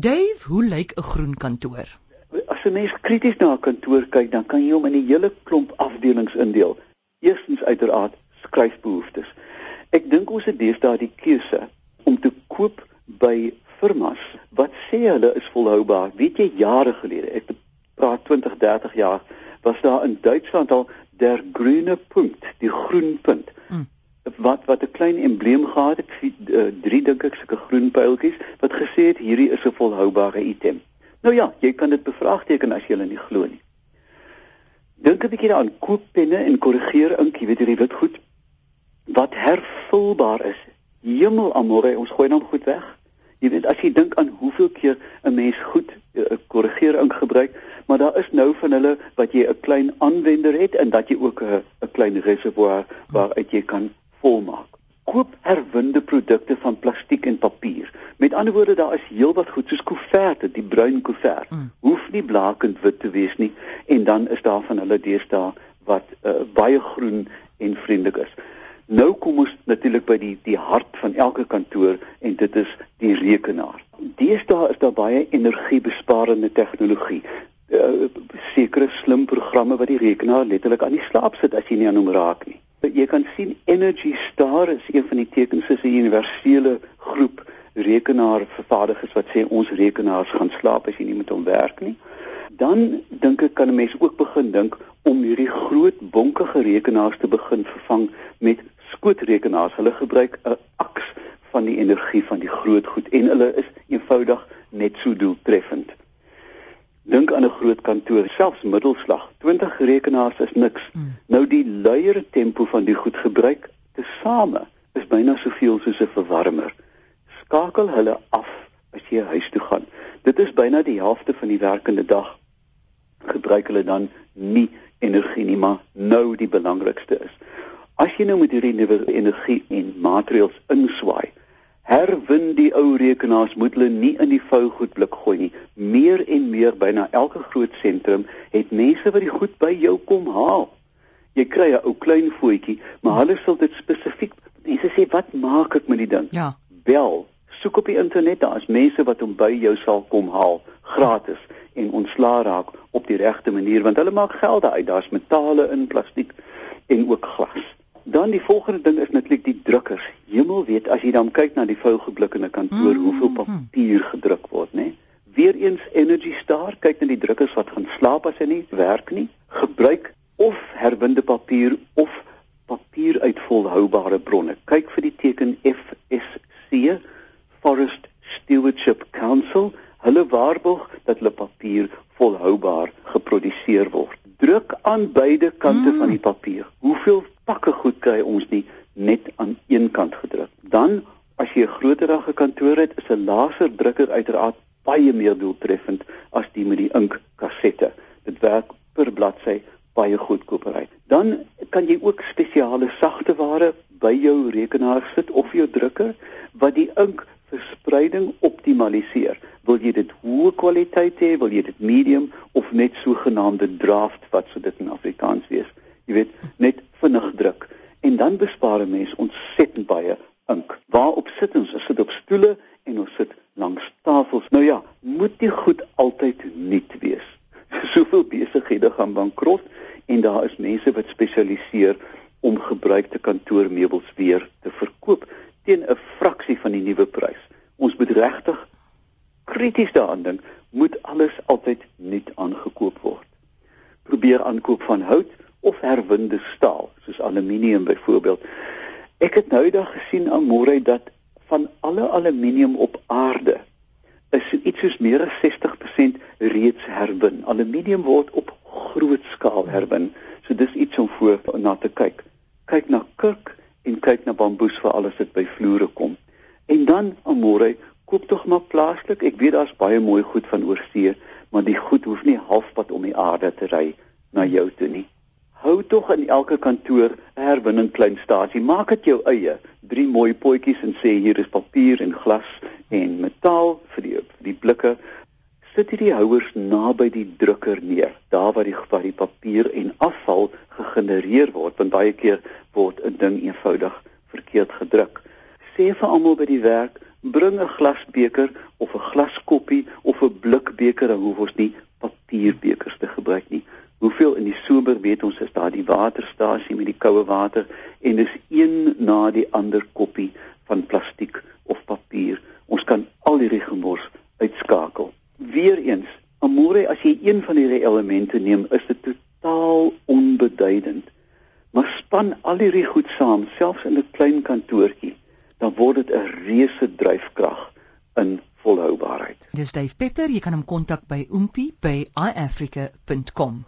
Dave, hoe lyk 'n groen kantoor? As 'n mens krities na 'n kantoor kyk, dan kan jy hom in 'n hele klomp afdelings indeel. Eerstens uiteraard skryfbehoeftes. Ek dink ons het deesdae die keuse om te koop by firmas wat sê hulle is volhoubaar. Weet jy jare gelede, ek praat 20, 30 jaar, was daar in Duitsland al der grüne punt, die groen punt. Mm. Wat wat 'n klein embleem gehad het, uh, drie dink ek sulke groen pyltjies wat gesê het hierdie is 'n volhoubare item. Nou ja, jy kan dit bevraagteken as jy hulle nie glo nie. Dink 'n bietjie daaraan koop penne en korrigeer ink, jy weet hierdie wit goed wat hervulbaar is. Hemel amore, ons gooi hom goed weg. Jy weet as jy dink aan hoeveel keer 'n mens goed 'n uh, korrigeer ink gebruik, maar daar is nou van hulle wat jy 'n klein aanwender het en dat jy ook 'n klein reservoir waaruit jy kan volmaak. Koop herwinde produkte van plastiek en papier. Met ander woorde, daar is heelwat goed soos koeverte, die bruin koevert. Mm. Hoef nie blakend wit te wees nie en dan is daar van hulle deesdae wat uh, baie groen en vriendelik is. Nou kom ons natuurlik by die die hart van elke kantoor en dit is die rekenaar. Deesdae is daar baie energiebesparende tegnologie uh, sekere slim programme wat die rekenaar letterlik aan die slaap sit as jy nie aan hom raak nie. Jy kan sien Energy Star is een van die tekens is 'n universele groep rekenaarvervaardigers wat sê ons rekenaars gaan slaap as jy nie met hom werk nie. Dan dink ek kan 'n mens ook begin dink om hierdie groot bonkige rekenaars te begin vervang met skootrekenaars. Hulle gebruik 'n aks van die energie van die groot goed en hulle is eenvoudig net so doeltreffend. Dink aan 'n groot kantoor, selfs middelslag, 20 rekenaars is niks. Mm. Nou die luier tempo van die goed gebruik tesame is byna soveel soos 'n verwarmer. Skakel hulle af as jy huis toe gaan. Dit is byna die helfte van die werkende dag. Gebruik hulle dan nie energie nie, maar nou die belangrikste is. As jy nou met hierdie nuwe energie en maatreëls inswaai, herwin die ou rekenaars moet hulle nie in die vou goed blik gooi nie. Meer en meer byna elke groot sentrum het mense wat die goed by jou kom haal. Jy kry 'n ou klein voetjie, maar hulle sal dit spesifiek mense sê wat maak ek met die ding? Ja. Bel, soek op die internet, daar is mense wat hom by jou sal kom haal gratis en ontslaa raak op die regte manier want hulle maak geld uit. Daar's metale in plastiek en ook glas. Dan die volgende ding is netlik die drukkers. Hemel weet as jy dan kyk na die vougeblikkende kantoor, mm -hmm. hoeveel papier gedruk word, né? Weereens Energy Star kyk na die drukkers wat gaan slaap as hy nie werk nie. Gebruik of herwinde papier of papier uit volhoubare bronne. Kyk vir die teken FSC, Forest Stewardship Council. Hulle waarborg dat hulle papier volhoubaar geproduseer word. Druk aan beide kante mm. van die papier. Hoeveel pakke goed kry ons nie net aan een kant gedruk. Dan as jy 'n groterige kantoor het, is 'n laserdrukker uiteraard baie meer doeltreffend as die met die inkkassette. Dit werk per bladsy baie goedkoper uit. Dan kan jy ook spesiale sagte ware by jou rekenaar sit of jou drukker wat die ink verspreiding optimaliseer. Wil jy dit hoë kwaliteit hê, wil jy dit medium of net sogenaamde draft wat so dit in Afrikaans wees? Jy weet, net vinnig druk en dan bespaar 'n mens ontsettend baie ink. Waarop sit ons? Ons sit op stoele en ons sit langs tafels. Nou ja, moet die goed altyd nuut wees. Soveel besighede gaan bankrot en daar is mense wat spesialiseer om gebruikte kantoormeubels weer te verkoop teen 'n fraksie van die nuwe prys. Ons moet regtig krities daaraan dink, moet alles altyd nuut aangekoop word. Probeer aankoop van hout of herwinde staal soos aluminium byvoorbeeld. Ek het nou eendag gesien aan môre dat van alle aluminium op aarde is iets soos meer as 60% reeds herwin. Aluminium word op groot skaal herwin. So dis iets om voor na te kyk. Kyk na kurk en kyk na bamboes vir alles wat by vloere kom. En dan aan môre koop tog maar plaaslik. Ek weet daar's baie mooi goed van oorsee, maar die goed hoef nie halfpad om die aarde te ry na jou toe nie hou tog in elke kantoor 'n herwinning kleinstasie. Maak dit jou eie. Drie mooi potjies en sê hier is papier en glas en metaal vir die vir die blikke. Sit hierdie houers naby die drukker neer, daar waar die waar die papier en afval gegenereer word, want baie keer word 'n ding eenvoudig verkeerd gedruk. Sê vir almal by die werk, bring 'n glasbeker of 'n glaskoppie of 'n blikbeker, dan hoef ons nie papierbekers te gebruik nie. Hoeveel in die somer weet ons is daar die waterstasie met die koue water en dis een na die ander koppie van plastiek of papier. Ons kan al hierdie gemors uitskakel. Weereens, amore as jy een van hierdie elemente neem, is dit totaal onbeduidend. Maar span al hierdie goed saam, selfs in 'n klein kantoortjie, dan word dit 'n reuse dryfkrag in volhoubaarheid. Dis Dave Peppler, jy kan hom kontak by oompie by iafrica.com.